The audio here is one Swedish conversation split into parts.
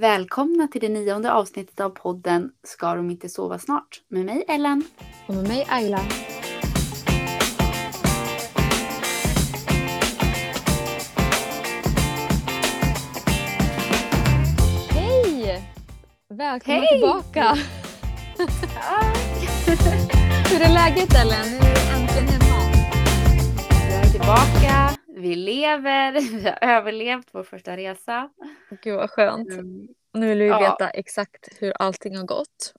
Välkomna till det nionde avsnittet av podden Ska de inte sova snart? Med mig Ellen. Och med mig Ayla. Hej! Välkomna Hej! tillbaka! Hur är läget Ellen? Nu är du äntligen hemma. Vi är tillbaka, vi lever, vi har överlevt vår första resa. Gud vad skönt. Mm. Nu vill vi Ja. veta exakt hur allting har gått.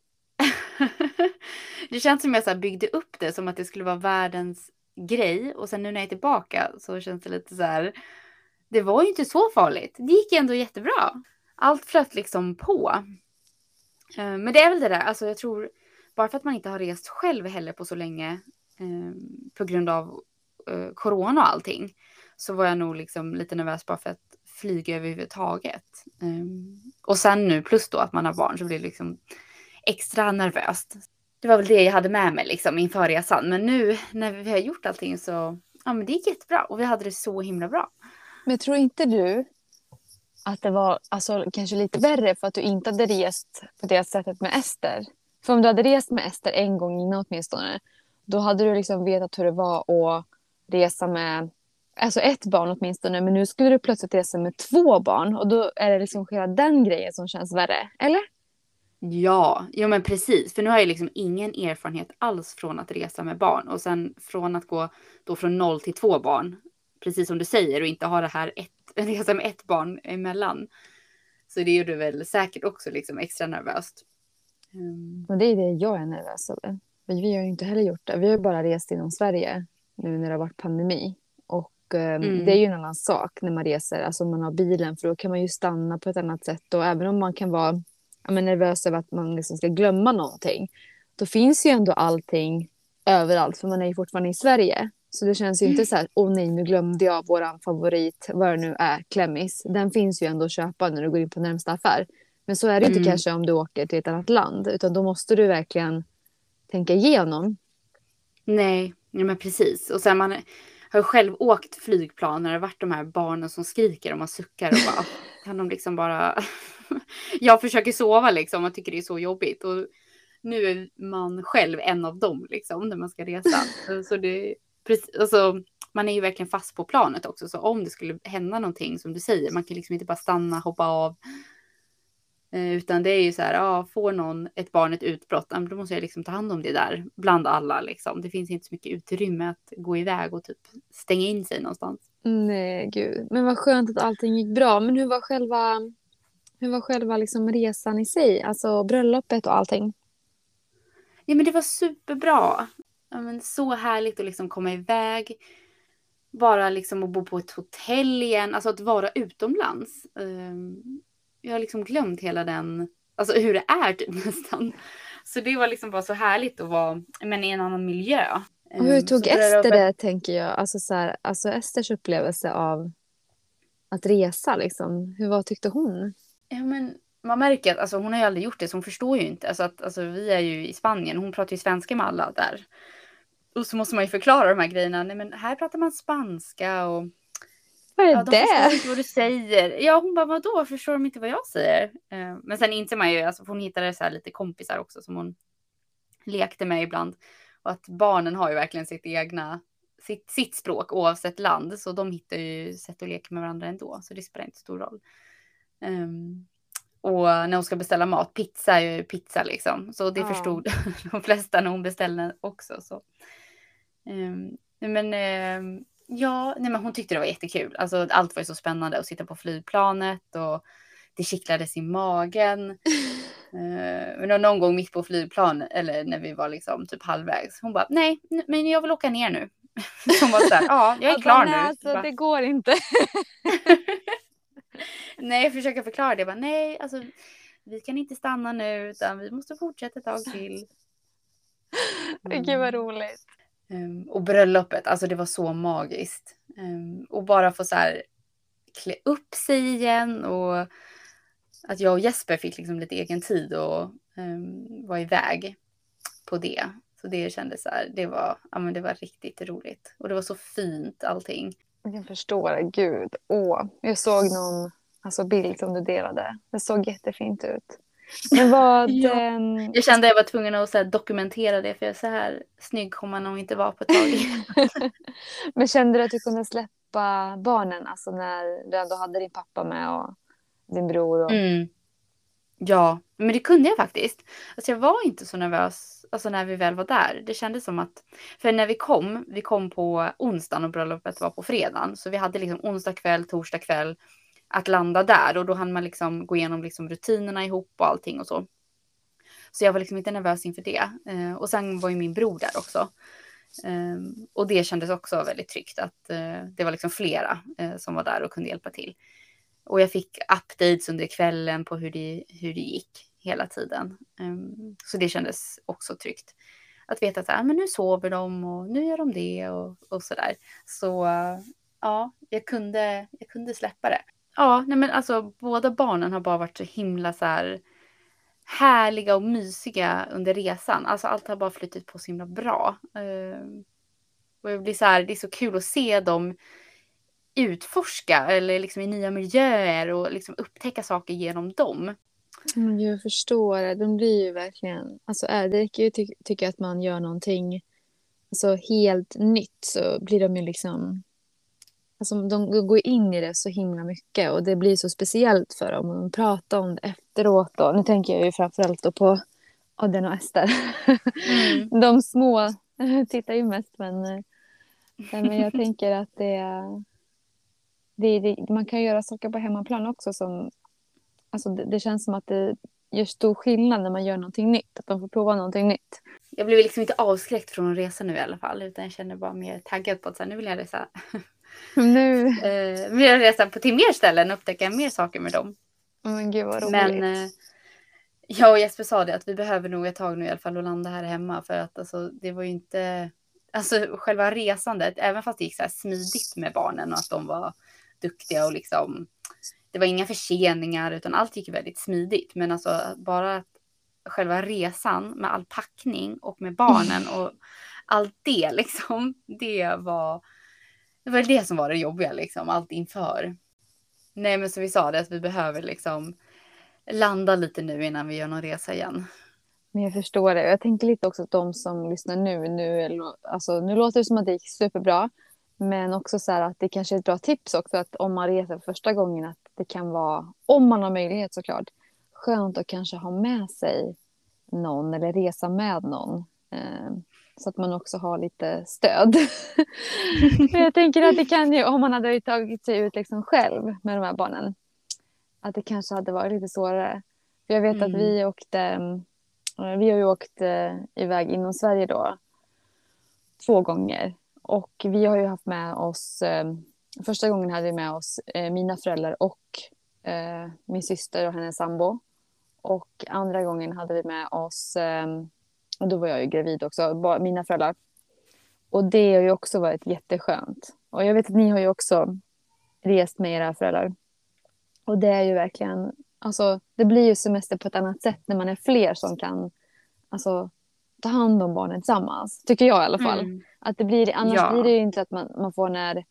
det känns som jag så byggde upp det som att det skulle vara världens grej och sen nu när jag är tillbaka så känns det lite så här. Det var ju inte så farligt. Det gick ändå jättebra. Allt flöt liksom på. Eh, Men det är väl det där, alltså jag tror bara för att man inte har rest själv heller på så länge eh, på grund av eh, corona och allting så var jag nog liksom lite nervös bara för att flyga överhuvudtaget. Um, och sen nu plus då att man har barn så blir det liksom extra nervöst. Det var väl det jag hade med mig liksom inför resan. Men nu när vi har gjort allting så ja, men det gick jättebra och vi hade det så himla bra. Men tror inte du att det var alltså, kanske lite värre för att du inte hade rest på det sättet med Ester? För om du hade rest med Ester en gång innan åtminstone, då hade du liksom vetat hur det var att resa med alltså ett barn åtminstone. Men nu skulle du plötsligt resa med två barn och då är det liksom hela den grejen som känns värre. Eller? Ja, jo men precis. För nu har jag liksom ingen erfarenhet alls från att resa med barn. Och sen från att gå då från noll till två barn. Precis som du säger och inte ha det här ett, resa med ett barn emellan. Så det gjorde väl säkert också liksom extra nervöst. Ehm, Och det är det jag är nervös över. Vi har ju inte heller gjort det. Vi har bara rest inom Sverige nu när det har varit pandemi. Och eh, Mm. det är ju en annan sak när man reser, alltså om man har bilen, för då kan man ju stanna på ett annat sätt. Och även om man kan vara men nervös över att man liksom ska glömma någonting, då finns ju ändå allting överallt, för man är ju fortfarande i Sverige. Så det känns ju inte så här, åh nej, nu glömde jag våran favorit, vad det nu är, klemmis. Den finns ju ändå att köpa när du går in på närmsta affär. Men så är det inte Mm. kanske om du åker till ett annat land, utan då måste du verkligen tänka igenom. Nej, ja, men precis. Och sen man har själv åkt flygplan när det varit de här barnen som skriker och man suckar och bara kan de liksom bara. jag försöker sova liksom och tycker det är så jobbigt och nu är man själv en av dem liksom när man ska resa. så det precis, alltså, man är ju verkligen fast på planet också så om det skulle hända någonting som du säger man kan liksom inte bara stanna hoppa av. Eh, Utan det är ju så här, ja, får någon ett barn ett utbrott, då måste jag liksom ta hand om det där bland alla liksom. Det finns inte så mycket utrymme att gå iväg och typ stänga in sig någonstans. Nej, gud. Men vad skönt att allting gick bra. Men hur var själva, hur var själva liksom resan i sig? Alltså bröllopet och allting? Ja, men det var superbra. Ja, men så härligt att liksom komma iväg. Bara liksom att bo på ett hotell igen, alltså att vara utomlands. Ehm, Jag har liksom glömt hela den, alltså hur det är typ nästan. Så det var liksom bara så härligt att vara men i en annan miljö. Och hur Ehm, tog så Ester bröllopet- det, tänker jag? Alltså, så här, alltså Esters upplevelse av att resa, liksom. Hur vad tyckte hon? Ja, men man märker att alltså, hon har ju aldrig gjort det så hon förstår ju inte. Alltså, att, alltså, vi är ju i Spanien, hon pratar ju svenska med alla där. Och så måste man ju förklara de här grejerna. Nej men här pratar man spanska och Vad är ja, de förstår det? inte vad du säger. Ja hon bara vadå förstår de inte vad jag säger? Eh, men sen inser man ju, alltså hon hittade så här lite kompisar också som hon lekte med ibland. Och att barnen har ju verkligen sitt egna, sitt, sitt språk oavsett land. Så de hittar ju sätt att leka med varandra ändå. Så det spelar inte stor roll. Ehm, och när hon ska beställa mat, pizza är ju pizza liksom. Så det Ja. förstod de flesta när hon beställde också. Så. Nej, men ehm, ja, nej, men hon tyckte det var jättekul. Alltså, allt var ju så spännande att sitta på flygplanet och det kittlades i magen. Eh, men någon gång mitt på flygplan eller när vi var liksom typ halvvägs. Hon bara nej, men jag vill åka ner nu. Hon var så här, ja, jag är Jag klar nu. Alltså, Bara, det går inte. nej, jag försöker förklara det. Jag bara, nej, alltså vi kan inte stanna nu utan vi måste fortsätta ett tag till. Gud vad roligt. Ehm, och bröllopet, alltså det var så magiskt. Ehm, och bara få så här klä upp sig igen och att jag och Jesper fick liksom lite egen tid och um, iväg på det. Så det kändes så här, det var, ja men det var riktigt roligt. Och det var så fint allting. Jag förstår, gud. Åh, jag såg någon alltså, bild som du delade. Det såg jättefint ut. Men vad... Ja. ehm, Jag kände att jag var tvungen att så dokumentera det för så här snygg kommer man nog inte vara på ett tag. Men kände du att du kunde släppa barnen? Alltså när du ändå hade din pappa med och din bror? Och... Mm. Ja, men det kunde jag faktiskt. Alltså jag var inte så nervös alltså när vi väl var där. Det kändes som att, för när vi kom, vi kom på onsdagen och bröllopet var på fredagen. Så vi hade liksom onsdag kväll, torsdag kväll att landa där och då hann man liksom gå igenom liksom rutinerna ihop och allting och så. Så jag var liksom inte nervös inför det. Eh, och sen var ju min bror där också. Eh, och det kändes också väldigt tryggt att eh, det var liksom flera eh, som var där och kunde hjälpa till. Och jag fick updates under kvällen på hur det, hur det gick hela tiden. Ehm, så det kändes också tryggt. Att veta att ah, men nu sover de och nu gör de det och, och sådär. Så ja, jag kunde, jag kunde släppa det. Ja, nej men alltså båda barnen har bara varit så himla så här härliga och mysiga under resan. Alltså allt har bara flyttat på så himla bra. Ehm, och jag blir så här, det är så kul att se dem utforska eller liksom i nya miljöer och liksom upptäcka saker genom dem. Mm, jag förstår det. De blir ju verkligen... Alltså, är det räcker ju ty tycka att man gör någonting alltså, helt nytt så blir de ju liksom... Alltså, de går in i det så himla mycket och det blir så speciellt för dem. Och de pratar om det efteråt. Då. Nu tänker jag ju framförallt på Adrian och Ester. Mm. De små tittar ju mest men, eh, men jag tänker att det är det, det, man kan göra saker på hemmaplan också som... Alltså det, det, känns som att det gör stor skillnad när man gör någonting nytt. Att de får prova någonting nytt. Jag blev liksom inte avskräckt från att resa nu i alla fall. Utan jag känner bara mer taggad på att så här, nu vill jag resa. Nu... eh, vill jag resa på, till mer ställen och upptäcka mer saker med dem. Men gud vad roligt. Men eh, jag och Jesper sa det att vi behöver nog ett tag nu i alla fall att landa här hemma. För att alltså, det var ju inte... Alltså själva resandet, även fast det gick så här smidigt med barnen och att de var duktiga och liksom det var inga förseningar utan allt gick väldigt smidigt. Men alltså bara att själva resan med all packning och med barnen och allt det liksom. Det var det var det som var det jobbiga liksom, allt inför. Nej men som vi sa det att vi behöver liksom landa lite nu innan vi gör någon resa igen. Men jag förstår det. Jag tänker lite också att de som lyssnar nu, nu, alltså, nu låter det som att det gick superbra. Men också så här att det kanske är ett bra tips också att om man reser första gången att det kan vara, om man har möjlighet såklart, skönt att kanske ha med sig någon eller resa med någon. Ehm, så att man också har lite stöd. jag tänker att det kan ju, om man hade tagit sig ut liksom själv med de här barnen, att det kanske hade varit lite svårare. För jag vet mm. att vi åkte, eh, vi har ju åkt eh, iväg inom Sverige då två gånger och vi har ju haft med oss, eh, första gången hade vi med oss mina föräldrar och min syster och hennes sambo. Och andra gången hade vi med oss, och då var jag ju gravid också, mina föräldrar. Och det har ju också varit jätteskönt. Och jag vet att ni har ju också rest med era föräldrar. Och det är ju verkligen, alltså det blir ju semester på ett annat sätt när man är fler som kan, alltså ta hand om barnen tillsammans. Tycker jag i alla fall. Mm. Att det blir, annars ja. blir det ju inte att man, man får när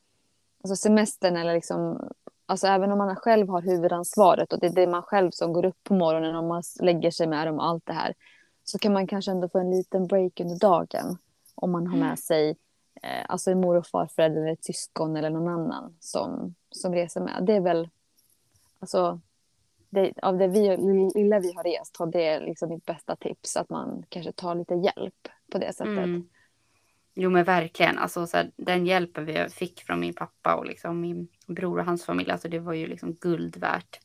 alltså semestern eller liksom Alltså även om man själv har huvudansvaret och det är det man själv som går upp på morgonen och man lägger sig med dem och allt det här. Så kan man kanske ändå få en liten break under dagen. Om man har med mm. sig eh, alltså en mor och farförälder eller ett syskon eller någon annan som, som reser med. Det är väl, alltså det, av det vi, lilla vi har rest har det liksom mitt bästa tips. Att man kanske tar lite hjälp på det sättet. Mm. Jo men verkligen, alltså, så här, den hjälpen vi fick från min pappa och liksom min bror och hans familj, alltså, det var ju liksom guld värt.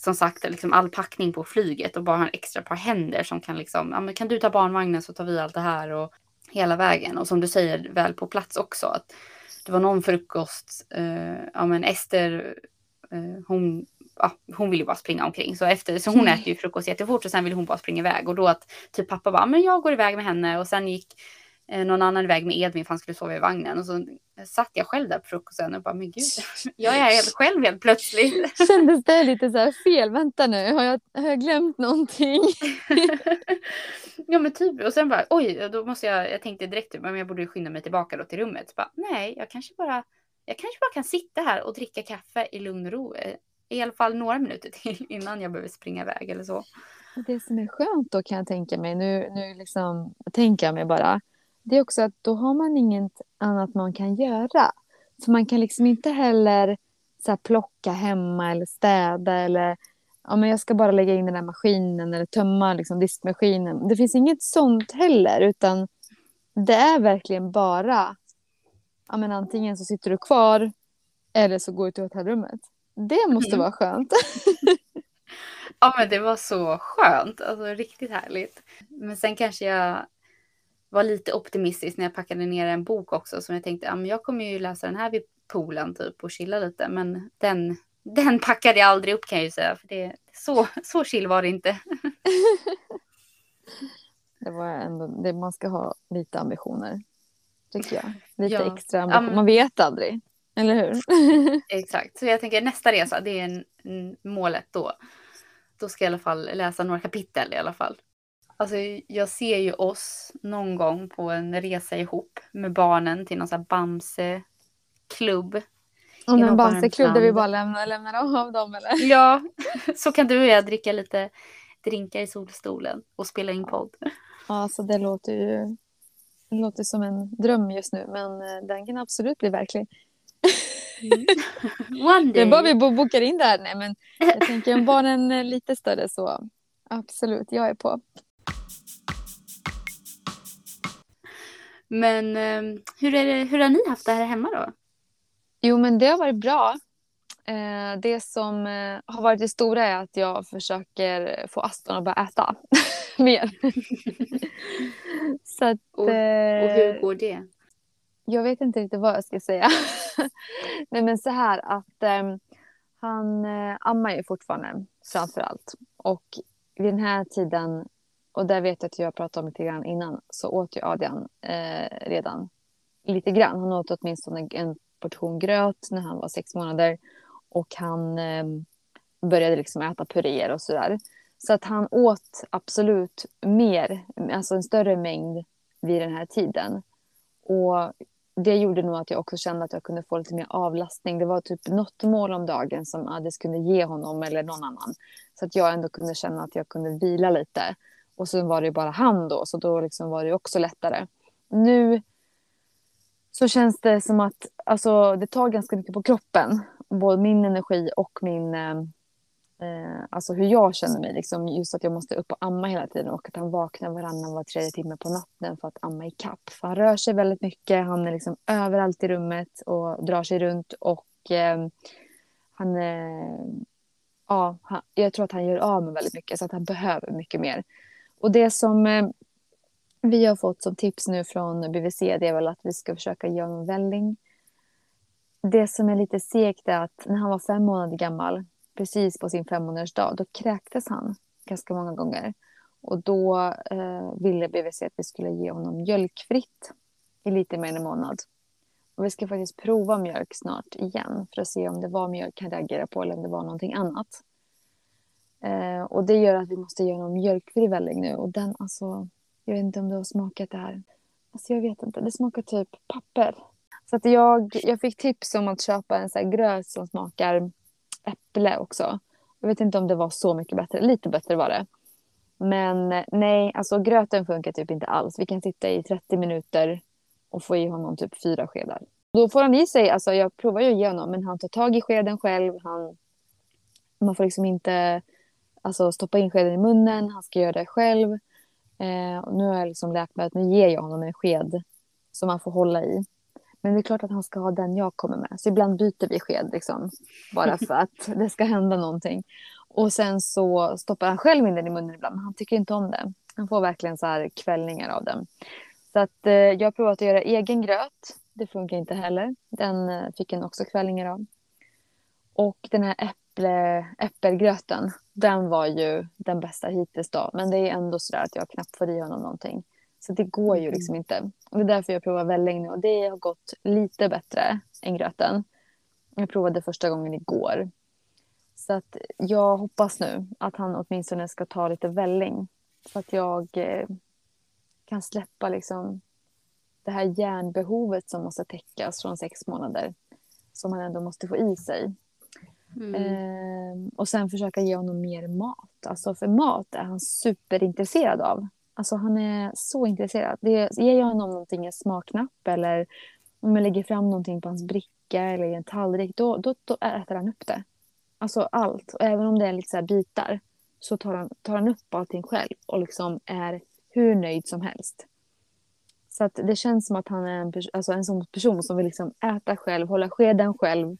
Som sagt, liksom all packning på flyget och bara ha en extra par händer som kan liksom, ja men kan du ta barnvagnen så tar vi allt det här och hela vägen. Och som du säger, väl på plats också. Att det var någon frukost, eh, ja men Ester, eh, hon ja, hon vill ju bara springa omkring. Så, efter, så hon mm. äter ju frukost jättefort och sen vill hon bara springa iväg. Och då att typ pappa bara, men jag går iväg med henne. Och sen gick någon annan iväg med Edvin för han skulle sova i vagnen. Och så satt jag själv där på frukosten och bara, men gud, jag är helt själv helt plötsligt. Kändes det lite så här fel? Vänta nu, har jag, har jag glömt någonting? ja men typ, och sen bara, oj, då måste jag, jag tänkte direkt, men jag borde skynda mig tillbaka då till rummet. Så bara, nej, jag kanske bara, jag kanske bara kan sitta här och dricka kaffe i lugn och ro eh, i alla fall några minuter till innan jag behöver springa iväg eller så. Det som är skönt då kan jag tänka mig, nu, nu liksom, tänker jag mig bara, det är också att då har man inget annat man kan göra. För man kan liksom inte heller så här, plocka hemma eller städa eller ja, men jag ska bara lägga in den där maskinen eller tömma liksom, diskmaskinen. Det finns inget sånt heller utan det är verkligen bara ja, men antingen så sitter du kvar eller så går du till hotellrummet. Det måste mm. vara skönt. ja men det var så skönt, alltså riktigt härligt. Men sen kanske jag var lite optimistisk när jag packade ner en bok också som jag tänkte, ja men jag kommer ju läsa den här vid poolen typ och chilla lite. Men den, den packade jag aldrig upp kan jag ju säga, för det, så, så chill var det inte. det var ändå, det, man ska ha lite ambitioner, tycker jag. Lite ja. extra ambitioner. Man vet aldrig, eller hur? Exakt, så jag tänker nästa resa, det är en, en målet då. Då ska jag i alla fall läsa några kapitel i alla fall. Alltså jag ser ju oss någon gång på en resa ihop med barnen till någon sån här Bamse-klubb. Om en Bamse-klubb där vi bara lämnar, lämnar av dem eller? Ja, så kan du och jag dricka lite drinkar i solstolen och spela in podd. Ja, alltså det låter ju det låter som en dröm just nu men eh, den kan absolut bli verklig. Mm. One day. Det är bara vi bokar in där. Nej, men jag tänker om barnen är lite större så absolut, jag är på. Men eh, hur, är det, hur har ni haft det här hemma då? Jo, men det har varit bra. Eh, det som eh, har varit det stora är att jag försöker få Aston att börja äta mer. Så att, och, och hur går det? Jag vet inte riktigt vad jag ska säga. Nej, men så här att han ammar ju fortfarande framför allt. Och vid den här tiden och där vet jag att jag pratade om lite grann innan, så åt ju Adrian eh, redan lite grann. Han åt åtminstone en portion gröt när han var sex månader och han eh, började liksom äta puréer och sådär. Så att han åt absolut mer, alltså en större mängd vid den här tiden. Och det gjorde nog att jag också kände att jag kunde få lite mer avlastning. Det var typ något mål om dagen som Adis kunde ge honom eller någon annan. Så att jag ändå kunde känna att jag kunde vila lite. Och sen var det bara han då, så då liksom var det också lättare. Nu så känns det som att alltså, det tar ganska mycket på kroppen. Både min energi och min... Eh, eh, alltså hur jag känner mig. Liksom, just att jag måste upp och amma hela tiden och att han vaknar varannan var tredje timme på natten för att amma i kapp. För han rör sig väldigt mycket. Han är liksom överallt i rummet och drar sig runt. Och eh, han... Eh, ja, han, jag tror att han gör av med väldigt mycket så att han behöver mycket mer. Och det som eh, vi har fått som tips nu från BVC det är väl att vi ska försöka göra en välling. Det som är lite segt är att när han var fem månader gammal, precis på sin femmånadersdag, då kräktes han ganska många gånger. Och då eh, ville BVC att vi skulle ge honom mjölkfritt i lite mer än en månad. Och vi ska faktiskt prova mjölk snart igen för att se om det var mjölk han reagerade på eller om det var någonting annat. Eh, och det gör att vi måste göra någon mjölkfri välling nu. Och den, alltså, jag vet inte om du har smakat det här. Alltså jag vet inte, det smakar typ papper. Så att jag, jag fick tips om att köpa en gröt som smakar äpple också. Jag vet inte om det var så mycket bättre, lite bättre var det. Men eh, nej, alltså gröten funkar typ inte alls. Vi kan sitta i 30 minuter och få i honom typ fyra skedar. Då får han i sig, alltså jag provar ju att ge honom, men han tar tag i skeden själv. Han, man får liksom inte alltså stoppa in skeden i munnen, han ska göra det själv. Eh, och nu har jag liksom lärt mig att nu ger jag honom en sked som han får hålla i. Men det är klart att han ska ha den jag kommer med. Så ibland byter vi sked liksom. Bara för att det ska hända någonting. Och sen så stoppar han själv in den i munnen ibland. Men han tycker inte om det. Han får verkligen så här kvällningar av den. Så att eh, jag har provat att göra egen gröt. Det funkar inte heller. Den eh, fick han också kvällningar av. Och den här äpple, äppelgröten, den var ju den bästa hittills då. Men det är ändå så där att jag knappt får i honom någonting. Så det går ju mm. liksom inte. Och det är därför jag provar välling nu och det har gått lite bättre än gröten. Jag provade första gången igår. Så att jag hoppas nu att han åtminstone ska ta lite välling. Så att jag eh, kan släppa liksom det här järnbehovet som måste täckas från sex månader. Som han ändå måste få i sig. Mm. Eh, och sen försöka ge honom mer mat. Alltså för mat är han superintresserad av. Alltså han är så intresserad. Det, ger jag honom någonting, en smakknapp eller om jag lägger fram någonting på hans bricka eller i en tallrik, då, då, då äter han upp det. Alltså allt. Och även om det är lite så bitar så tar han, tar han upp allting själv och liksom är hur nöjd som helst. Så att det känns som att han är en, alltså en sån person som vill liksom äta själv, hålla skeden själv.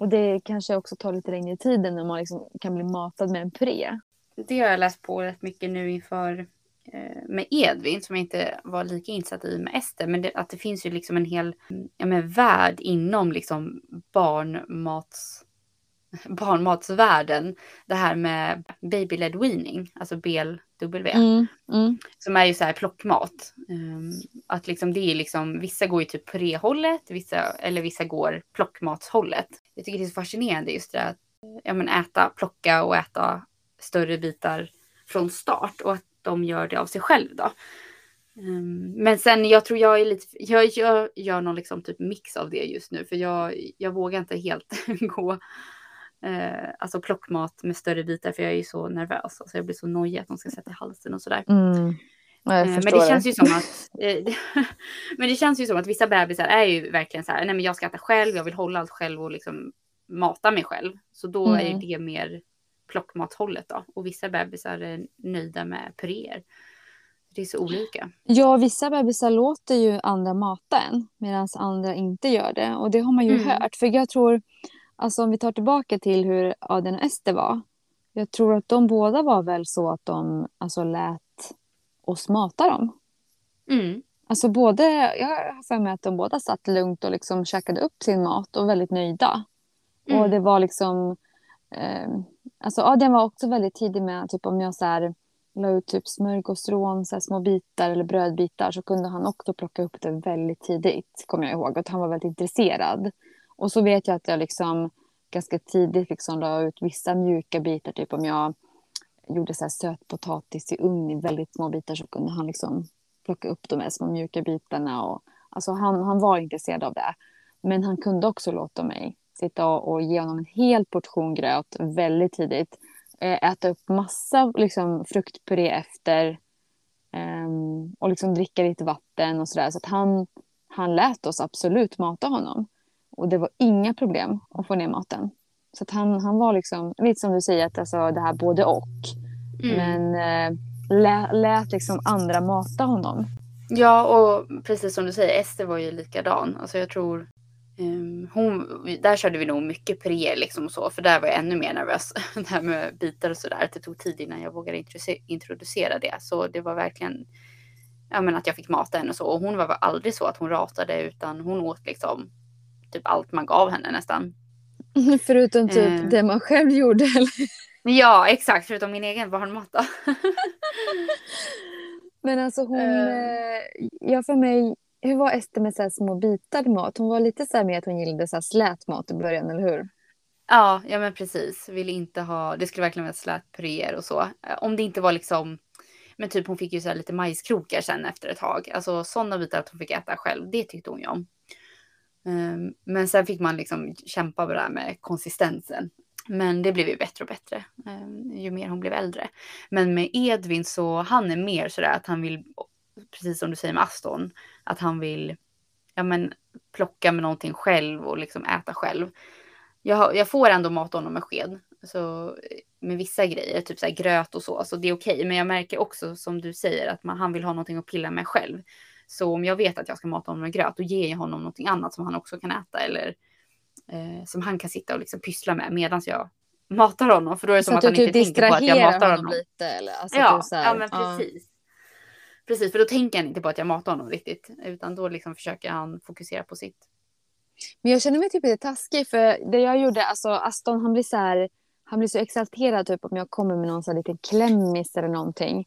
Och det kanske också tar lite längre tid än när man liksom kan bli matad med en puré. Det har jag läst på rätt mycket nu inför eh, med Edvin som jag inte var lika insatt i med Ester. Men det, att det finns ju liksom en hel ja, men värld inom liksom barnmats barnmatsvärlden. Det här med baby led weaning, alltså BLW. Mm, mm. Som är ju så här plockmat. Um, att liksom det är liksom, vissa går ju typ puréhållet, vissa, eller vissa går plockmatshållet. Jag tycker det är så fascinerande just det att ja, men äta, plocka och äta större bitar från start och att de gör det av sig själv då. Um, men sen jag tror jag är lite, jag gör, gör någon liksom typ mix av det just nu för jag, jag vågar inte helt gå eh, alltså plockmat med större bitar för jag är ju så nervös. Alltså jag blir så nojig att de ska sätta i halsen och sådär. Mm. Men det känns ju som att Men det känns ju som att vissa bebisar är ju verkligen så här, nej men jag ska äta själv, jag vill hålla allt själv och liksom mata mig själv. Så då mm. är det mer plockmathållet då. Och vissa bebisar är nöjda med puréer. Det är så olika. Ja, vissa bebisar låter ju andra mata en medan andra inte gör det. Och det har man ju mm. hört. För jag tror, Alltså om vi tar tillbaka till hur Adrian och Ester var. Jag tror att de båda var väl så att de alltså, lät oss mata dem. Mm. Alltså både, jag har för mig att de båda satt lugnt och liksom käkade upp sin mat och väldigt nöjda. Mm. Och det var liksom, eh, alltså Adrian var också väldigt tidig med, typ om jag så här, la ut typ smörgåsrån, så här, små bitar eller brödbitar så kunde han också plocka upp det väldigt tidigt, kommer jag ihåg. Att han var väldigt intresserad. Och så vet jag att jag liksom ganska tidigt liksom la ut vissa mjuka bitar. Typ om jag gjorde så här sötpotatis i ugn i väldigt små bitar så kunde han liksom plocka upp de här små mjuka bitarna. Och, alltså han, han var intresserad av det. Men han kunde också låta mig sitta och ge honom en hel portion gröt väldigt tidigt. Eh, äta upp massa liksom, fruktpuré efter. Um, och liksom dricka lite vatten och sådär. Så att han, han lät oss absolut mata honom. Och det var inga problem att få ner maten. Så han, han var liksom, lite som du säger, att alltså det här både och. Mm. Men eh, lä, lät liksom andra mata honom. Ja, och precis som du säger, Ester var ju likadan. Alltså jag tror um, hon, där körde vi nog mycket pre liksom och så, för där var jag ännu mer nervös. det här med bitar och sådär, att det tog tid innan jag vågade introducera det. Så det var verkligen, ja men att jag fick mata henne och så. Och hon var aldrig så att hon ratade, utan hon åt liksom typ allt man gav henne nästan. Förutom typ eh. det man själv gjorde eller? Ja exakt, förutom min egen barnmat. Men alltså hon, uh. ja för mig, hur var Ester med så här små bitar mat? Hon var lite så här med att hon gillade så här slät mat i början, eller hur? Ja, ja men precis. Ville inte ha, det skulle verkligen vara slät puréer och så. Om det inte var liksom, men typ hon fick ju så här lite majskrokar sen efter ett tag. Alltså sådana bitar att hon fick äta själv, det tyckte hon ju om. Ehm, men sen fick man liksom kämpa med det här med konsistensen. Men det blev ju bättre och bättre ehm, ju mer hon blev äldre. Men med Edvin så han är mer sådär att han vill, precis som du säger med Aston, att han vill ja, men, plocka med någonting själv och liksom äta själv. Jag, jag får ändå mata honom med sked. Så eh, med vissa grejer, typ så gröt och så, så det är okej. Okay. Men jag märker också som du säger att man, han vill ha någonting att pilla med själv. Så om jag vet att jag ska mata honom med gröt, då ger jag honom någonting annat som han också kan äta eller eh, som han kan sitta och liksom pyssla med medan jag matar honom. För då är det så som att han inte tänker på att jag matar honom. lite eller? Alltså ja, här, ja, men precis. Ja. Precis, för då tänker han inte på att jag matar honom riktigt, utan då liksom försöker han fokusera på sitt. Men jag känner mig typ lite taskig för det jag gjorde, alltså Aston han blir så här, han blir så exalterad typ om jag kommer med någon så här liten klämmis eller någonting.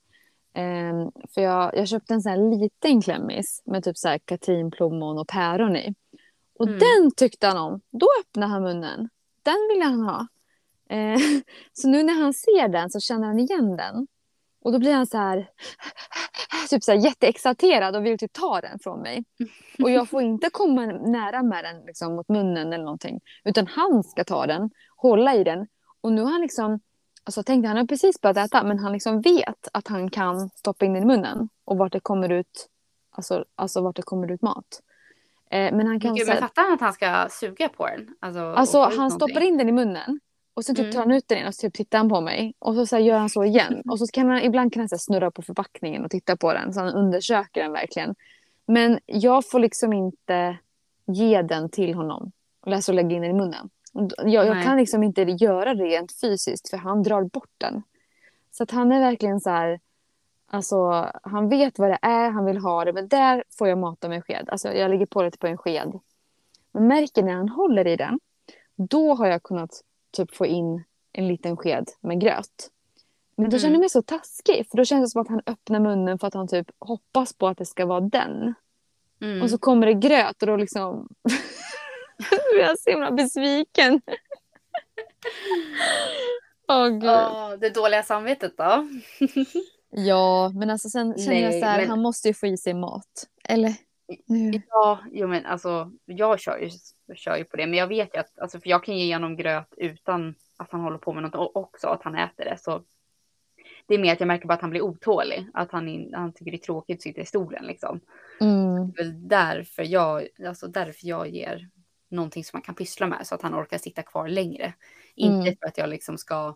Um, för jag, jag köpte en sån här liten klämmis med typ så här katrinplommon och päron i. Och mm. den tyckte han om. Då öppnade han munnen. Den ville han ha. Uh, så nu när han ser den så känner han igen den. Och då blir han så här, typ så här jätteexalterad och vill typ ta den från mig. Och jag får inte komma nära med den liksom, mot munnen eller någonting. Utan han ska ta den, hålla i den. Och nu har han liksom, alltså tänkte han har precis börjat äta men han liksom vet att han kan stoppa in den i munnen. Och vart det kommer ut, alltså, alltså vart det kommer ut mat. Eh, men han kan... Gud, men fattar han att han ska suga på den? Alltså, alltså han någonting? stoppar in den i munnen. Och så typ mm. tar han ut den igen och så typ tittar han på mig. Och så, så gör han så igen. Och så kan han, ibland kan han så snurra på förpackningen och titta på den. Så han undersöker den verkligen. Men jag får liksom inte ge den till honom. Alltså lägga in den i munnen. Jag, jag kan liksom inte göra det rent fysiskt för han drar bort den. Så att han är verkligen så här. Alltså han vet vad det är, han vill ha det. Men där får jag mata med en sked. Alltså jag lägger på lite på en sked. Men märker när han håller i den. Då har jag kunnat typ få in en liten sked med gröt. Men då mm. känner jag mig så taskig för då känns det som att han öppnar munnen för att han typ hoppas på att det ska vara den. Mm. Och så kommer det gröt och då liksom jag så himla besviken. Åh oh. Oh, det dåliga samvetet då? ja, men alltså sen känner Nej, jag så här, men... han måste ju få i sig mat. Eller? Ja, jo men alltså jag kör ju, kör ju på det. Men jag vet ju att, alltså, för jag kan ge honom gröt utan att han håller på med något också, att han äter det. Så det är mer att jag märker bara att han blir otålig. Att han, han tycker det är tråkigt att sitta i stolen liksom. Mm. Det är väl därför jag, alltså därför jag ger någonting som man kan pyssla med så att han orkar sitta kvar längre. Mm. Inte för att jag liksom ska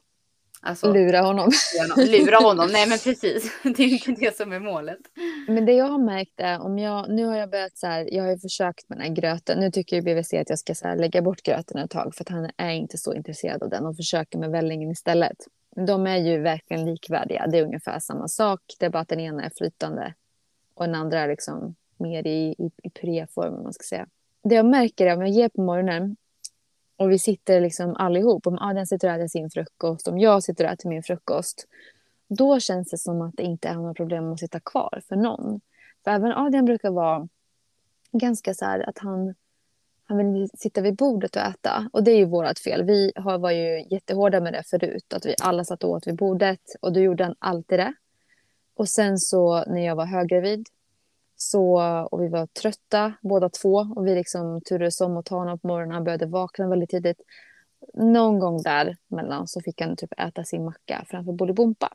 Alltså, lura honom. Lura honom, nej men precis. Det är inte det som är målet. Men det jag har märkt är om jag, nu har jag börjat så här, jag har ju försökt med den här gröten. Nu tycker BVC att jag ska så här, lägga bort gröten ett tag för att han är inte så intresserad av den och försöker med vällingen istället. De är ju verkligen likvärdiga, det är ungefär samma sak. Det är bara att den ena är flytande och den andra är liksom mer i, i, i puréform om man ska säga. Det jag märker är om jag ger på morgonen och vi sitter liksom allihop, om Adrian ah, sitter och äter sin frukost, om jag sitter och äter min frukost. Då känns det som att det inte är några problem att sitta kvar för någon. För även Adrian brukar vara ganska så här att han, han vill sitta vid bordet och äta. Och det är ju vårt fel. Vi har, var ju jättehårda med det förut. Att vi alla satt och åt vid bordet. Och då gjorde han alltid det. Och sen så när jag var höggravid så, och vi var trötta båda två och vi liksom turades om att ta honom på morgonen. Han började vakna väldigt tidigt. Någon gång däremellan så fick han typ äta sin macka framför Bolibompa.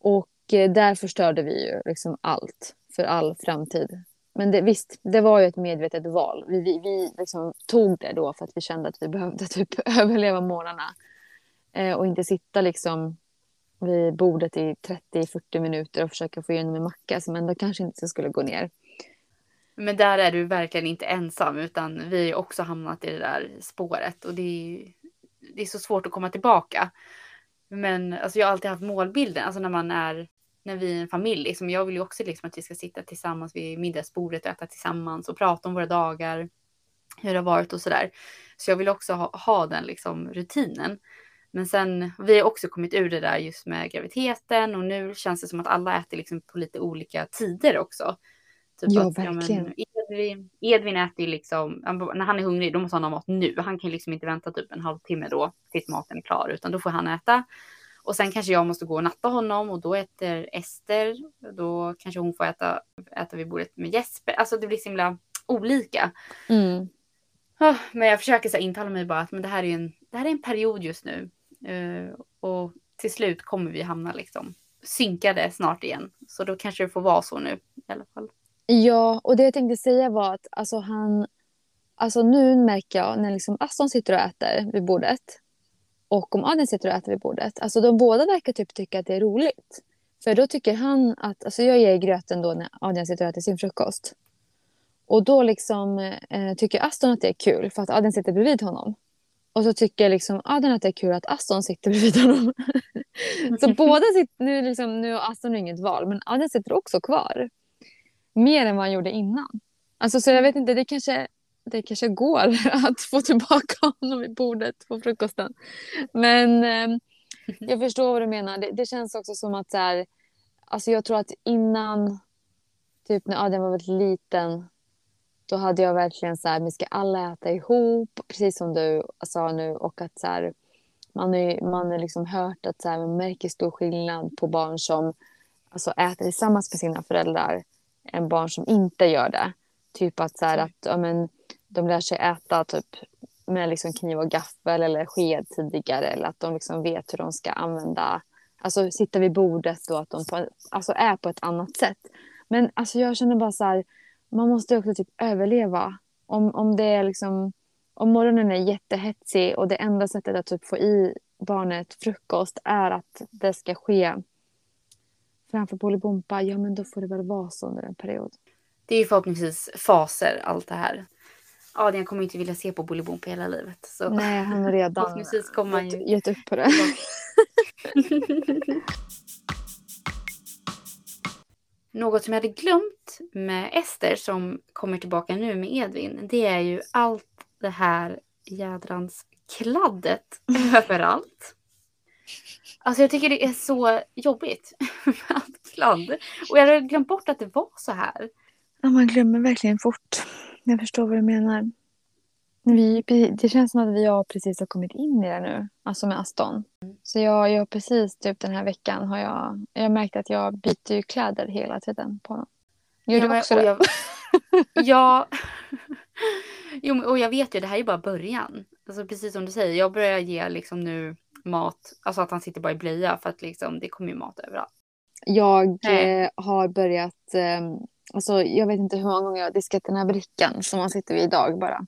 Och eh, där förstörde vi ju liksom allt för all framtid. Men det, visst, det var ju ett medvetet val. Vi, vi, vi liksom tog det då för att vi kände att vi behövde typ överleva morgnarna. Eh, och inte sitta liksom vid bordet i 30-40 minuter och försöka få igenom en macka som ändå kanske inte skulle gå ner. Men där är du verkligen inte ensam utan vi har också hamnat i det där spåret och det är, det är så svårt att komma tillbaka. Men alltså, jag har alltid haft målbilden, alltså när man är när vi är en familj. Liksom, jag vill ju också liksom, att vi ska sitta tillsammans vid middagsbordet och äta tillsammans och prata om våra dagar, hur det har varit och sådär. Så jag vill också ha, ha den liksom, rutinen. Men sen, vi har också kommit ur det där just med graviditeten och nu känns det som att alla äter liksom på lite olika tider också. Typ ja, att, verkligen. Ja, Edvin, Edvin äter ju liksom, när han är hungrig då måste han ha mat nu. Han kan liksom inte vänta typ en halvtimme då tills maten är klar utan då får han äta. Och sen kanske jag måste gå och natta honom och då äter Ester. Då kanske hon får äta, äta vid bordet med Jesper. Alltså det blir så himla olika. Mm. Ah, men jag försöker så intala mig bara att men det, här är en, det här är en period just nu. Eh, och till slut kommer vi hamna liksom synkade snart igen. Så då kanske det får vara så nu i alla fall. Ja, och det jag tänkte säga var att alltså han, alltså nu märker jag när liksom Aston sitter och äter vid bordet och om Adrian sitter och äter vid bordet, alltså de båda verkar typ tycka att det är roligt. För då tycker han att, alltså jag ger gröten då när Adrian sitter och äter sin frukost. Och då liksom eh, tycker Aston att det är kul för att Adrian sitter bredvid honom. Och så tycker liksom Adrian att det är kul att Aston sitter bredvid honom. så båda sitter, nu, liksom, nu har Aston inget val, men Adrian sitter också kvar. Mer än vad han gjorde innan. Alltså så jag vet inte, det kanske, det kanske går att få tillbaka honom vid bordet på frukosten. Men eh, jag förstår vad du menar. Det, det, känns också som att så här, alltså jag tror att innan, typ när Adrian var väldigt liten, då hade jag verkligen så här, vi ska alla äta ihop, precis som du sa nu. Och att så här, Man har man är liksom hört att så här, man märker stor skillnad på barn som alltså, äter tillsammans med sina föräldrar än barn som inte gör det. Typ att, så här, att ja, men, de lär sig äta typ, med liksom kniv och gaffel eller sked tidigare. Eller att de liksom vet hur de ska använda, alltså sitta vid bordet och att de på, alltså, är på ett annat sätt. Men alltså, jag känner bara så här, man måste också typ överleva. Om, om det är liksom, om morgonen är jättehetsig och det enda sättet att typ få i barnet frukost är att det ska ske framför Bolibompa, ja men då får det väl vara så under en period. Det är ju förhoppningsvis faser allt det här. Adrian kommer inte vilja se på Bolibompa hela livet. Så. Nej, han har redan Förhoppningsvis kommer han ju... gett upp på det. Något som jag hade glömt med Ester som kommer tillbaka nu med Edvin. Det är ju allt det här jädrans kladdet överallt. Alltså jag tycker det är så jobbigt med allt kladd. Och jag hade glömt bort att det var så här. Ja, man glömmer verkligen fort. Jag förstår vad du menar. Vi, det känns som att vi har precis har kommit in i det nu, alltså med Aston. Så jag, jag precis typ den här veckan har jag, jag märkt att jag byter ju kläder hela tiden på honom. Gör Ja, du också och det? jag- Ja. Jo, och jag vet ju, det här är bara början. Alltså precis som du säger, jag börjar ge liksom nu mat, alltså att han sitter bara i blöja för att liksom det kommer ju mat överallt. Jag eh, har börjat, eh, alltså jag vet inte hur många gånger jag har diskat den här brickan som man sitter vid idag bara.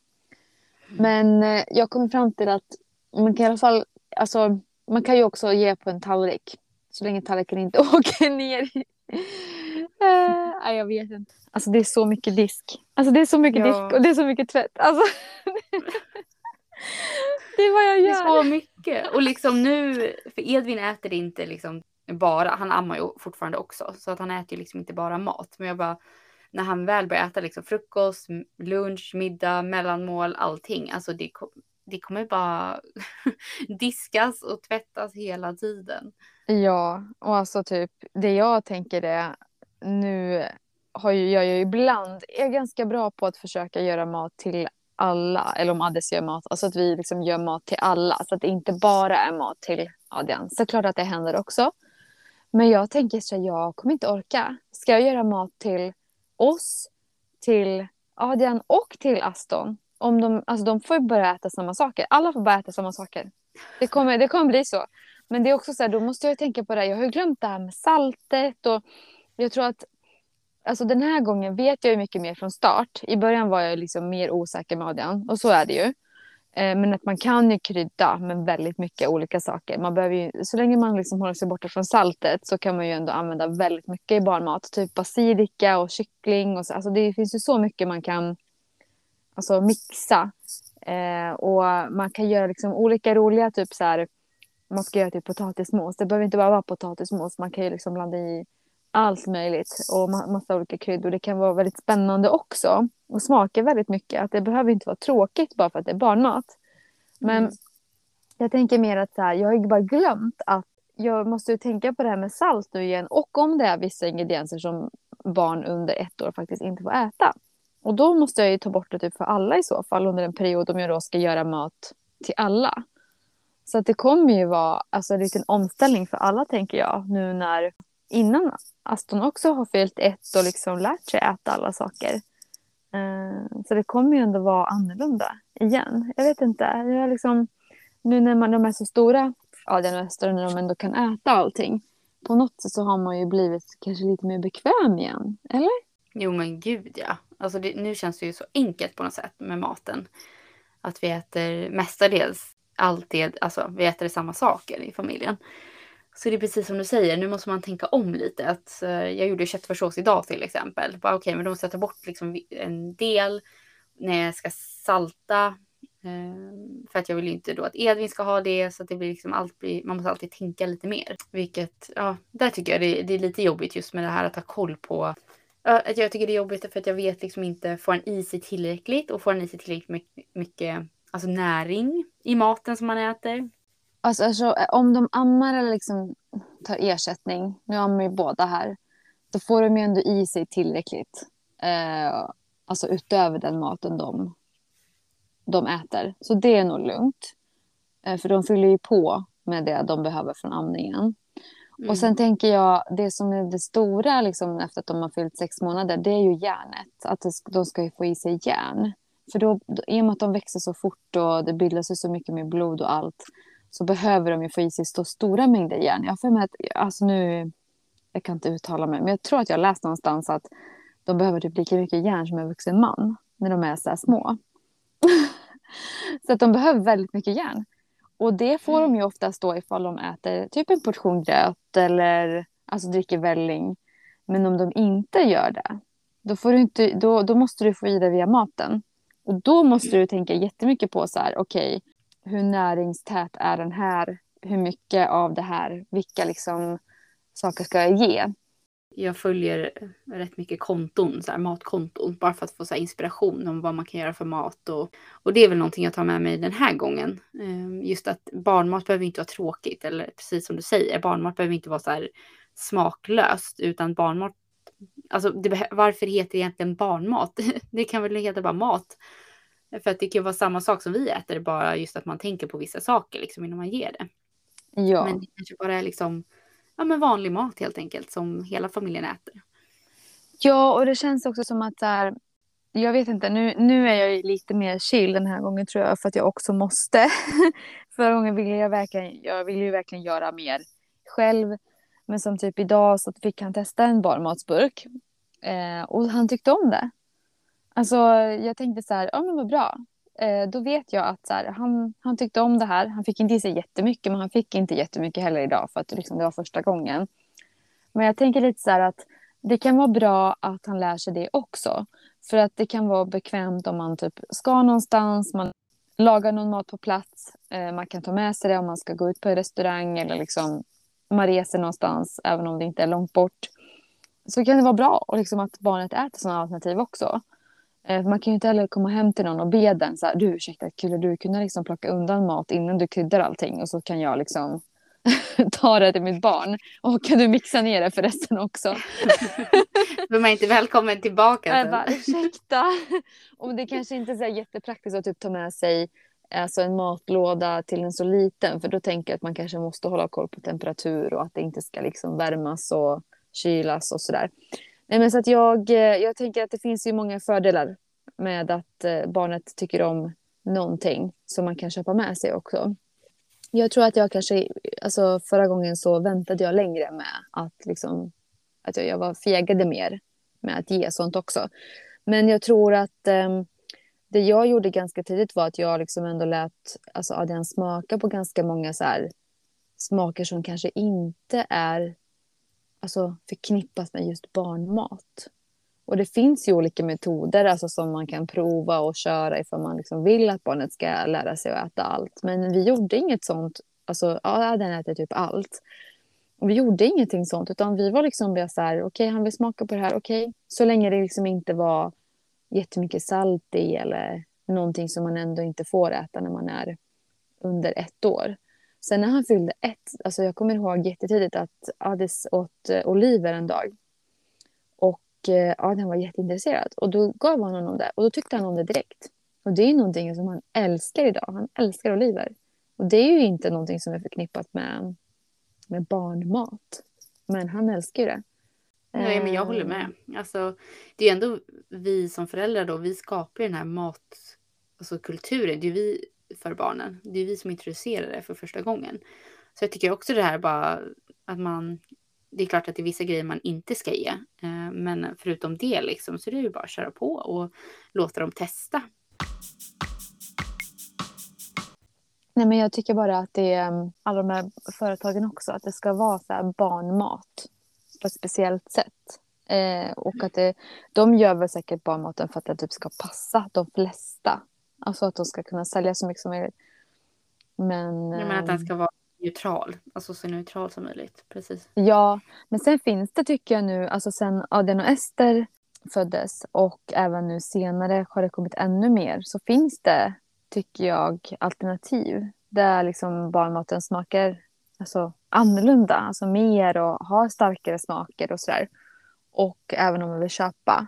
Men eh, jag kom fram till att man kan i alla fall, alltså man kan ju också ge på en tallrik. Så länge tallriken inte åker ner. Eh, nej, jag vet inte. Alltså det är så mycket disk. Alltså det är så mycket Ja. disk och det är så mycket tvätt. Alltså, det är vad jag Det gör. är så mycket. Och liksom nu, för Edvin äter inte liksom bara, han ammar ju fortfarande också. Så att han äter ju liksom inte bara mat. Men jag bara, när han väl börjar äta liksom frukost, lunch, middag, mellanmål, allting. Alltså det, det kommer bara diskas och tvättas hela tiden. Ja, och alltså typ det jag tänker är nu har ju, jag ju ibland är ganska bra på att försöka göra mat till alla, eller om Addes gör mat, alltså att vi liksom gör mat till alla så att det inte bara är mat till Adrian. Såklart att det händer också. Men jag tänker så här, jag kommer inte orka. Ska jag göra mat till oss, till Adrian och till Aston? Om de, alltså de får ju börja äta samma saker. Alla får börja äta samma saker. Det kommer, det kommer bli så. Men det är också så här, då måste jag tänka på det här. Jag har ju glömt det här med saltet och jag tror att alltså den här gången vet jag ju mycket mer från start. I början var jag liksom mer osäker med Adrian och så är det ju. Eh, men att man kan ju krydda med väldigt mycket olika saker. Man behöver ju, så länge man liksom håller sig borta från saltet så kan man ju ändå använda väldigt mycket i barnmat. Typ basilika och kyckling. Och så. Alltså det finns ju så mycket man kan alltså, mixa. Eh, och man kan göra liksom olika roliga, typ så här, man ska göra typ potatismos. Det behöver inte bara vara potatismos. Man kan ju liksom blanda i allt möjligt och ma- massa olika kryddor. Det kan vara väldigt spännande också och smaka väldigt mycket. Att det behöver inte vara tråkigt bara för att det är barnmat. Men Mm. jag tänker mer att så här, jag har ju bara glömt att jag måste ju tänka på det här med salt nu igen och om det är vissa ingredienser som barn under ett år faktiskt inte får äta. Och då måste jag ju ta bort det typ för alla i så fall under en period om jag då ska göra mat till alla. Så att det kommer ju vara alltså, en liten omställning för alla tänker jag nu när innan Aston också har fyllt ett och liksom lärt sig äta alla saker. Eh, så det kommer ju ändå vara annorlunda igen. Jag vet inte. Jag liksom, nu när man, de är så stora, ja den Öster, när de ändå kan äta allting. På något sätt så har man ju blivit kanske lite mer bekväm igen. Eller? Jo men gud ja. Alltså det, nu känns det ju så enkelt på något sätt med maten. Att vi äter mestadels alltid, alltså vi äter samma saker i familjen. Så det är precis som du säger, nu måste man tänka om lite. Att, eh, jag gjorde köttfärssås idag till exempel. Okej, Okej, men då måste jag ta bort liksom en del när jag ska salta. Ehm, för att jag vill ju inte då att Edvin ska ha det. Så att det blir liksom alltid, man måste alltid tänka lite mer. Vilket, ja, där tycker jag det, det är lite jobbigt just med det här att ha koll på att jag tycker det är jobbigt för att jag vet liksom inte, får han i sig tillräckligt och får han i sig tillräckligt mycket, mycket alltså näring i maten som man äter? Alltså, alltså, om de ammar eller liksom tar ersättning, nu ammar ju båda här, då får de ju ändå i sig tillräckligt. Eh, alltså utöver den maten de, de äter. Så det är nog lugnt. Eh, för de fyller ju på med det de behöver från amningen. Mm. Och sen tänker jag, det som är det stora liksom, efter att de har fyllt sex månader, det är ju järnet. Att de ska få i sig järn. För då, i och med att de växer så fort och det bildas så mycket med blod och allt, så behöver de ju få i sig så stora mängder järn. Jag för mig att, alltså nu, jag kan inte uttala mig, men jag tror att jag läst någonstans att de behöver typ lika mycket järn som en vuxen man när de är så här små. så att de behöver väldigt mycket järn. Och det får de ju oftast då ifall de äter typ en portion gröt eller alltså dricker välling. Men om de inte gör det, då, får du inte, då, då måste du få i det via maten. Och då måste du tänka jättemycket på så här, okej, okay, hur näringstät är den här? Hur mycket av det här, vilka liksom saker ska jag ge? Jag följer rätt mycket konton, så här, matkonton, bara för att få så inspiration om vad man kan göra för mat. Och, och det är väl någonting jag tar med mig den här gången. Ehm, just att barnmat behöver inte vara tråkigt, eller precis som du säger, barnmat behöver inte vara så här smaklöst, utan barnmat Alltså det, varför heter det egentligen barnmat? Det kan väl heta bara mat. För att det kan vara samma sak som vi äter, bara just att man tänker på vissa saker liksom innan man ger det. Ja. Men det kanske bara är liksom ja, men vanlig mat helt enkelt som hela familjen äter. Ja, och det känns också som att här, jag vet inte, nu, nu är jag lite mer chill den här gången tror jag för att jag också måste. Förra gången ville jag verkligen, jag ville ju verkligen göra mer själv. Men som typ idag så fick han testa en barnmatsburk eh, och han tyckte om det. Alltså jag tänkte så här, ja men vad bra. Eh, då vet jag att så här, han, han tyckte om det här. Han fick inte i sig jättemycket, men han fick inte jättemycket heller idag för att liksom, det var första gången. Men jag tänker lite så här att det kan vara bra att han lär sig det också. För att det kan vara bekvämt om man typ ska någonstans, man lagar någon mat på plats, eh, man kan ta med sig det om man ska gå ut på en restaurang eller liksom man reser någonstans, även om det inte är långt bort. Så kan det vara bra och liksom att barnet äter sådana alternativ också. Eh, man kan ju inte heller komma hem till någon och be den så här, du ursäkta, skulle du kunna liksom plocka undan mat innan du kryddar allting och så kan jag liksom ta det till mitt barn och kan du mixa ner det för resten också. Då är man inte välkommen tillbaka. Jag bara, ursäkta. Och det kanske inte är så jättepraktiskt att typ ta med sig alltså en matlåda till en så liten för då tänker jag att man kanske måste hålla koll på temperatur och att det inte ska liksom värmas och kylas och sådär. Nej, men så att jag, eh, jag tänker att det finns ju många fördelar med att eh, barnet tycker om någonting som man kan köpa med sig också. Jag tror att jag kanske, alltså förra gången så väntade jag längre med att liksom, att jag, jag var fegade mer med att ge sånt också. Men jag tror att um, det jag gjorde ganska tidigt var att jag liksom ändå lät alltså Adrian smaka på ganska många så här, smaker som kanske inte är alltså, förknippas med just barnmat. Och det finns ju olika metoder alltså, som man kan prova och köra ifall man liksom vill att barnet ska lära sig att äta allt. Men vi gjorde inget sånt. Alltså, ja, den äter typ allt. Och vi gjorde ingenting sånt, utan vi var liksom bara så här, okej, okay, han vill smaka på det här, okej. Okay. Så länge det liksom inte var jättemycket salt i eller någonting som man ändå inte får äta när man är under ett år. Sen när han fyllde ett, alltså jag kommer ihåg jättetidigt att Adis åt eh, oliver en dag. Och eh, Adrian var jätteintresserad och då gav han honom det och då tyckte han om det direkt. Och det är någonting som han älskar idag. Han älskar oliver. Och det är ju inte någonting som är förknippat med, med barnmat. Men han älskar ju det. Nej, men jag håller med. Alltså, det är ändå vi som föräldrar då, vi skapar den här mat, alltså kulturen. Det är vi för barnen. Det är vi som introducerar det för första gången. Så jag tycker också det här bara att man, det är klart att det är vissa grejer man inte ska ge. Eh, men förutom det liksom så är det ju bara att köra på och låta dem testa. Nej, men jag tycker bara att det är alla de här företagen också, att det ska vara så här barnmat på ett speciellt sätt. Eh, och att det, de gör väl säkert barnmaten för att den typ ska passa de flesta. Alltså att de ska kunna sälja så mycket som möjligt. Men, Jag menar att den ska vara neutral, alltså så neutral som möjligt. Precis. Ja, men sen finns det tycker jag nu, alltså sen Adrian och Ester föddes och även nu senare har det kommit ännu mer så finns det, tycker jag, alternativ där liksom barnmaten smakar alltså, annorlunda, alltså mer och har starkare smaker och sådär. Och även om man vill köpa.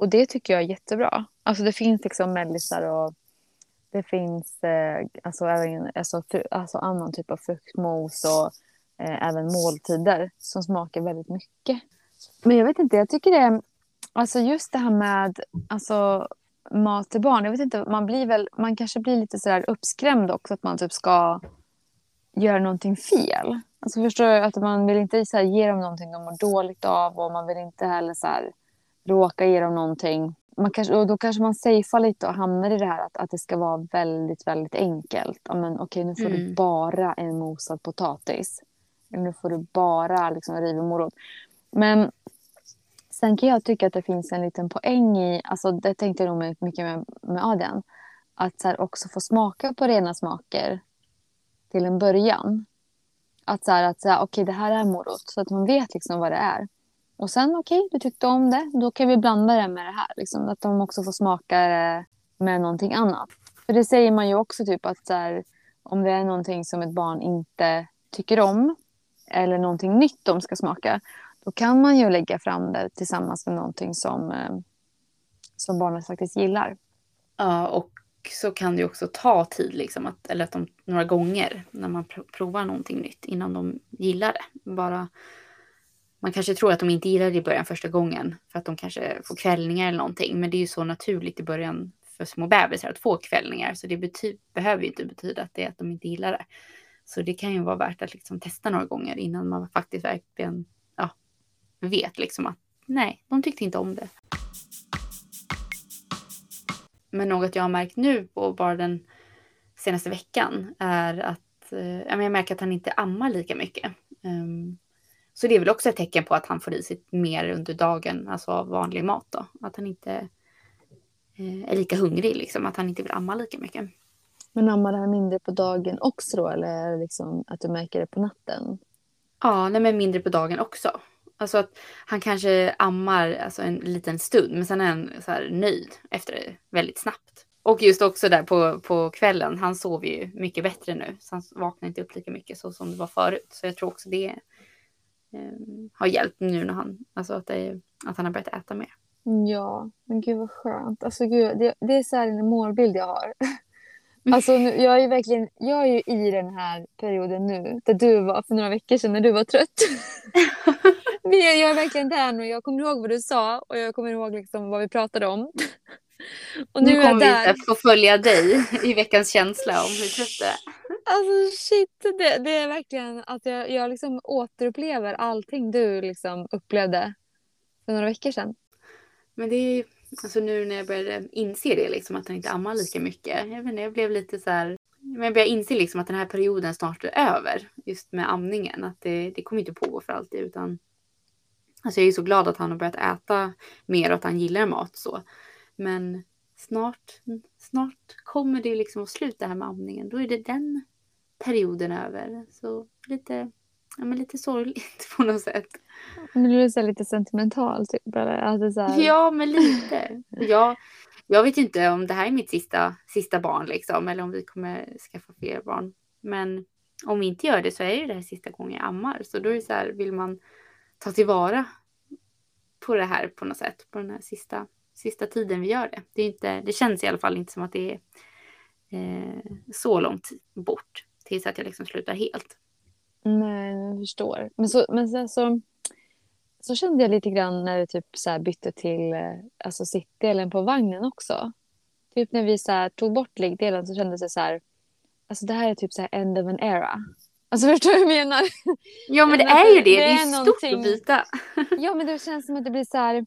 Och det tycker jag är jättebra. Alltså det finns liksom mellisar och Det finns eh, alltså, även alltså, fru, alltså annan typ av fruktmos och eh, även måltider som smakar väldigt mycket. Men jag vet inte, jag tycker det alltså just det här med alltså, mat till barn. Jag vet inte, man blir väl, man kanske blir lite sådär uppskrämd också att man typ ska göra någonting fel. Alltså förstår du? Att man vill inte så här, ge dem någonting de mår dåligt av och man vill inte heller så här, råka ge dem någonting. Man kanske, och då kanske man safear lite och hamnar i det här att, att det ska vara väldigt, väldigt enkelt. Ja, men, okej, nu får mm. du bara en mosad potatis. Nu får du bara liksom, riven morot. Men sen kan jag tycka att det finns en liten poäng i, alltså det tänkte jag nog mycket med, med Adrian, att så också få smaka på rena smaker till en början. Att så här, att så här, okej det här är morot, så att man vet liksom vad det är. Och sen okej, okay, du tyckte om det, då kan vi blanda det med det här. Liksom, att de också får smaka det med någonting annat. För det säger man ju också typ att så här, om det är någonting som ett barn inte tycker om eller någonting nytt de ska smaka, då kan man ju lägga fram det tillsammans med någonting som, eh, som barnet faktiskt gillar. Ja, och så kan det också ta tid, liksom, att, eller att de, några gånger när man provar någonting nytt innan de gillar det. Bara, man kanske tror att de inte gillar det i början första gången för att de kanske får kvällningar eller någonting. Men det är ju så naturligt i början för små bebisar att få kvällningar. Så det bety- behöver ju inte betyda att det är att de inte gillar det. Så det kan ju vara värt att liksom testa några gånger innan man faktiskt verkligen ja, vet liksom att nej, de tyckte inte om det. Men något jag har märkt nu på bara den senaste veckan är att eh, jag märker att han inte ammar lika mycket. Ehm, så det är väl också ett tecken på att han får i sig mer under dagen, alltså av vanlig mat då. Att han inte eh, är lika hungrig, liksom, att han inte vill amma lika mycket. Men ammar han mindre på dagen också då, eller är det liksom att du märker det på natten? Ja, nej, men mindre på dagen också. Alltså att han kanske ammar alltså en liten stund, men sen är han så här nöjd efter det väldigt snabbt. Och just också där på, på kvällen, han sover ju mycket bättre nu, så han vaknar inte upp lika mycket så som det var förut. Så jag tror också det har hjälpt nu när han, alltså att, det, att han har börjat äta mer. Ja, men gud vad skönt. Alltså gud, det, det är så här en målbild jag har. Alltså, nu, jag är verkligen jag är ju i den här perioden nu, där du var för några veckor sedan när du var trött. jag, jag är verkligen där nu. Jag kommer ihåg vad du sa och jag kommer ihåg liksom vad vi pratade om. Och nu, nu kommer vi att få följa dig i veckans känsla om hur trött du är. Alltså shit, det, det är verkligen att jag, jag liksom återupplever allting du liksom upplevde för några veckor sedan. Men det är ju, alltså nu när jag började inse det, liksom, att han inte ammar lika mycket. Jag, vet inte, jag blev lite så här, men jag började inse liksom att den här perioden snart är över. Just med amningen. Att det, det kommer inte pågå för alltid. Utan, alltså jag är så glad att han har börjat äta mer och att han gillar mat så. Men snart, snart kommer det liksom att sluta här med amningen. Då är det den perioden över. Så lite, ja, men lite sorgligt på något sätt. Men du är så lite sentimental typ? Eller? Alltså så här... Ja, men lite. Jag, jag vet inte om det här är mitt sista, sista barn liksom. Eller om vi kommer skaffa fler barn. Men om vi inte gör det så är det det här sista gången jag ammar. Så då är det så här, vill man ta tillvara på det här på något sätt. På den här sista, sista tiden vi gör det. Det, är inte, det känns i alla fall inte som att det är eh, så långt bort tills att jag liksom slutar helt. Nej, jag förstår. Men så, men så, så, så kände jag lite grann när du typ så bytte till eh, alltså sittdelen på vagnen också. Typ när vi så tog bort liggdelen så kändes det så här, alltså det här är typ så här end of an era. Alltså förstår du vad jag menar? Ja men det är ju det, det är, det är stort att byta. ja men det känns som att det blir så här,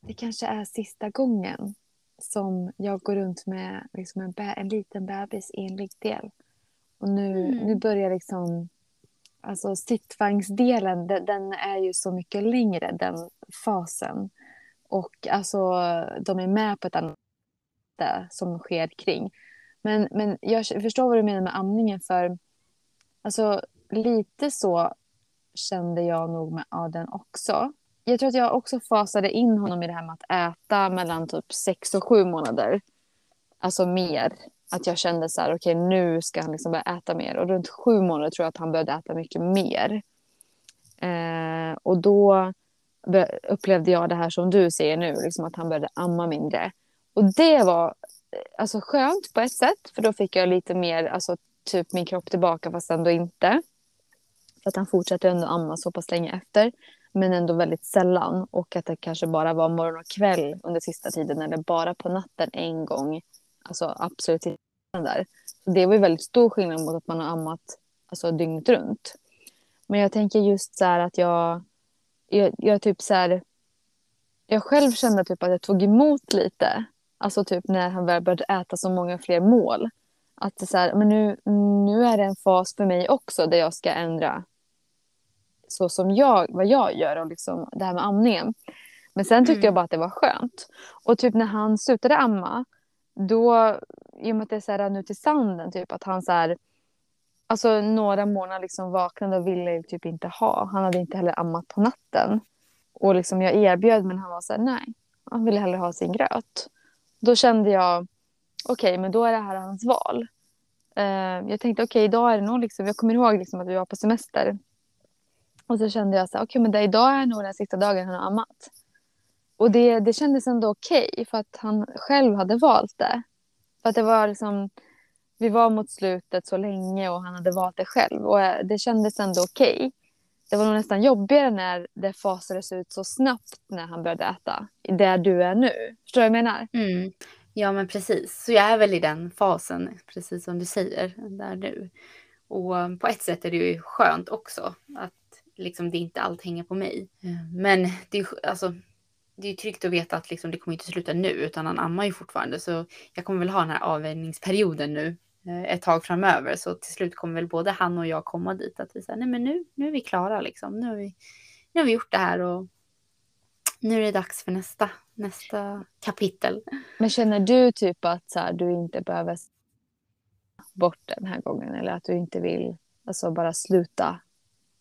det kanske är sista gången som jag går runt med liksom en, en liten bebis i en liggdel. Och nu, mm. nu börjar liksom alltså sittvagnsdelen, den är ju så mycket längre, den fasen. Och alltså, de är med på ett annat som sker kring. Men, men jag förstår vad du menar med amningen, för alltså, lite så kände jag nog med Aden också. Jag tror att jag också fasade in honom i det här med att äta mellan typ sex och sju månader. Alltså mer att jag kände så här, okej okay, nu ska han liksom börja äta mer. Och runt sju månader tror jag att han började äta mycket mer. Eh, och då upplevde jag det här som du säger nu, liksom att han började amma mindre. Och det var eh, alltså, skönt på ett sätt. För då fick jag lite mer, alltså typ min kropp tillbaka fast ändå inte. För att han fortsatte ändå amma så pass länge efter. Men ändå väldigt sällan. Och att det kanske bara var morgon och kväll under sista tiden. Eller bara på natten en gång. Alltså absolut där. Så det var ju väldigt stor skillnad mot att man har ammat alltså, dygnet runt. Men jag tänker just så här att jag, jag, jag typ så här, jag själv kände typ att jag tog emot lite. Alltså typ när han väl började äta så många fler mål. Att det så här, men nu, nu är det en fas för mig också där jag ska ändra så som jag, vad jag gör och liksom det här med amningen. Men sen tyckte mm. jag bara att det var skönt. Och typ när han slutade amma, då, i och med att det är så här nu till sanden, typ att han så här, alltså några månader liksom vaknade och ville typ inte ha. Han hade inte heller ammat på natten. Och liksom jag erbjöd men han var så här, nej, han ville hellre ha sin gröt. Då kände jag, okej, okay, men då är det här hans val. Uh, jag tänkte, okej, okay, idag är det nog liksom, jag kommer ihåg liksom att vi var på semester och så kände jag så okej okay, men det, idag är nog den sista dagen han har ammat. Och det, det kändes ändå okej okay, för att han själv hade valt det. För att det var liksom, vi var mot slutet så länge och han hade valt det själv. Och eh, det kändes ändå okej. Okay. Det var nog nästan jobbigare när det fasades ut så snabbt när han började äta. Där du är nu. Förstår du vad jag menar? Mm. Ja men precis. Så jag är väl i den fasen, precis som du säger, där nu. Och på ett sätt är det ju skönt också att liksom det inte allt hänger på mig. Mm. Men det är, alltså, det är tryggt att veta att liksom, det kommer inte sluta nu utan han ammar ju fortfarande. Så jag kommer väl ha den här avvänjningsperioden nu eh, ett tag framöver. Så till slut kommer väl både han och jag komma dit att vi säger nej men nu, nu är vi klara liksom. Nu har vi, nu har vi gjort det här och nu är det dags för nästa, nästa kapitel. Men känner du typ att så här, du inte behöver bort den här gången eller att du inte vill alltså, bara sluta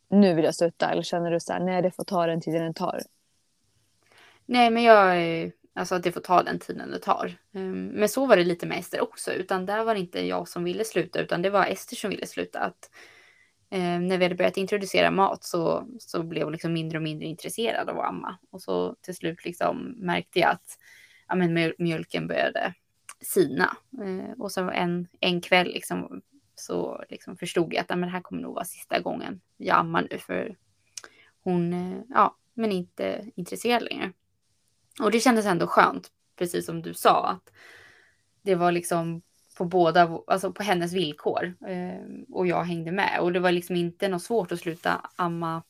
nu vill jag sluta? Eller känner du så här, nej det får ta den tiden det tar? Nej men jag, eh, alltså att det får ta den tiden det tar. Ehm, men så var det lite med Ester också, utan där var det inte jag som ville sluta, utan det var Ester som ville sluta. Att, eh, när vi hade börjat introducera mat så, så blev hon liksom mindre och mindre intresserad av att amma. Och så till slut liksom märkte jag att ja, men mjölken började sina. Eh, och så en, en kväll liksom så liksom förstod jag att men det här kommer nog vara sista gången jag ammar nu för hon, eh, ja, men inte intresserad längre. Och det kändes ändå skönt, precis som du sa, att det var liksom på båda, alltså på hennes villkor eh, och jag hängde med och det var liksom inte något svårt att sluta amma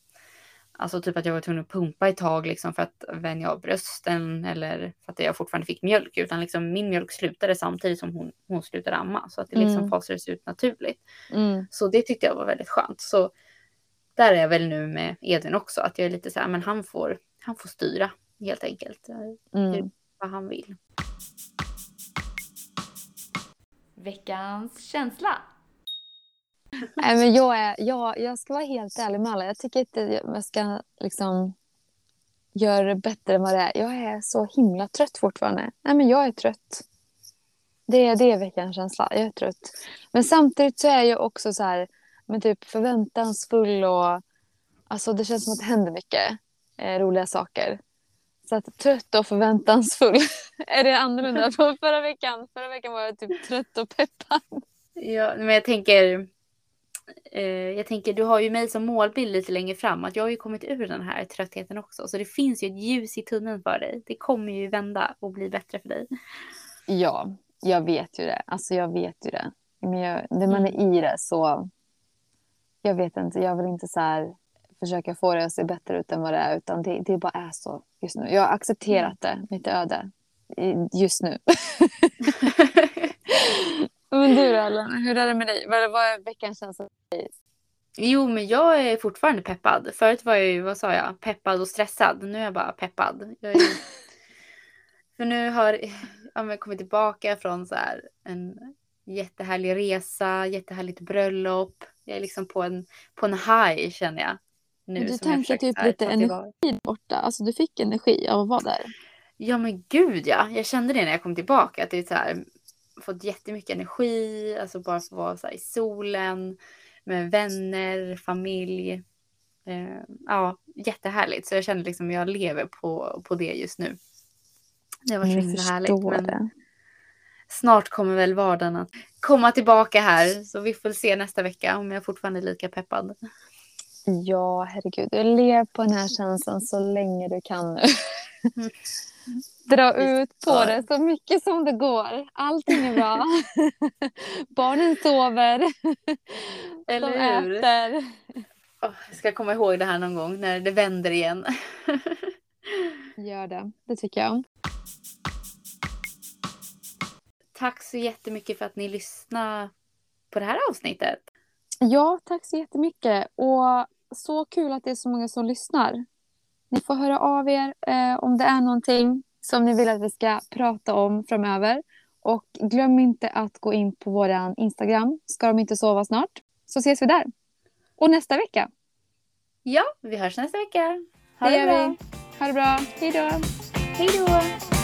Alltså typ att jag var tvungen att pumpa ett tag liksom för att vänja av brösten eller för att jag fortfarande fick mjölk. Utan liksom min mjölk slutade samtidigt som hon, hon slutade amma. Så att det liksom mm. fasades ut naturligt. Mm. Så det tyckte jag var väldigt skönt. Så där är jag väl nu med Edvin också. Att jag är lite så här, men han får, han får styra helt enkelt. Mm. Vad han vill. Veckans känsla. Nej, men jag, är, jag, jag ska vara helt ärlig med alla. Jag tycker inte jag ska liksom göra det bättre än vad det är. Jag är så himla trött fortfarande. Nej, men jag är trött. Det, det är veckans känsla. Jag är trött. Men samtidigt så är jag också så här, men typ förväntansfull och alltså det känns som att det händer mycket eh, roliga saker. Så att trött och förväntansfull. är det annorlunda från förra veckan? Förra veckan var jag typ trött och peppad. Ja, men jag tänker eh, jag tänker, du har ju mig som målbild lite längre fram, att jag har ju kommit ur den här tröttheten också. Så det finns ju ett ljus i tunneln för dig. Det kommer ju vända och bli bättre för dig. Ja, jag vet ju det. Alltså jag vet ju det. Men jag, när man är mm. i det så... Jag vet inte, jag vill inte så här försöka få det att se bättre ut än vad det är. Utan det, det bara är så just nu. Jag har accepterat det, mitt öde. Just nu. Men du då, Ellen, hur är det med dig? Vad, vad är veckans känsla för dig? Jo, men jag är fortfarande peppad. Förut var jag ju, vad sa jag, peppad och stressad. Nu är jag bara peppad. Jag är... för nu har jag kommit tillbaka från så här en jättehärlig resa, jättehärligt bröllop. Jag är liksom på en, på en high känner jag. Nu, du tänker typ lite energi borta. Alltså du fick energi av att vara där. Ja men gud ja. Jag kände det när jag kom tillbaka. Att det är så här, fått jättemycket energi, alltså bara få vara så i solen med vänner, familj. Eh, ja, jättehärligt. Så jag känner liksom jag lever på, på det just nu. Det var så himla härligt. Men, snart kommer väl vardagen att komma tillbaka här. Så vi får se nästa vecka om jag fortfarande är lika peppad. Ja, herregud. Lev på den här känslan så länge du kan nu. Mm. Dra ut på det så mycket som det går. Allting är bra. Barnen sover. Eller De hur? äter. Oh, jag ska komma ihåg det här någon gång när det vänder igen. Gör det. Det tycker jag. Tack så jättemycket för att ni lyssnade på det här avsnittet. Ja, tack så jättemycket. Och så kul att det är så många som lyssnar. Ni får höra av er eh, om det är någonting som ni vill att vi ska prata om framöver. Och glöm inte att gå in på vår Instagram, ska de inte sova snart, så ses vi där. Och nästa vecka. Ja, vi hörs nästa vecka. Ha det, det gör bra. vi. Ha det bra. Hej då. Hej då.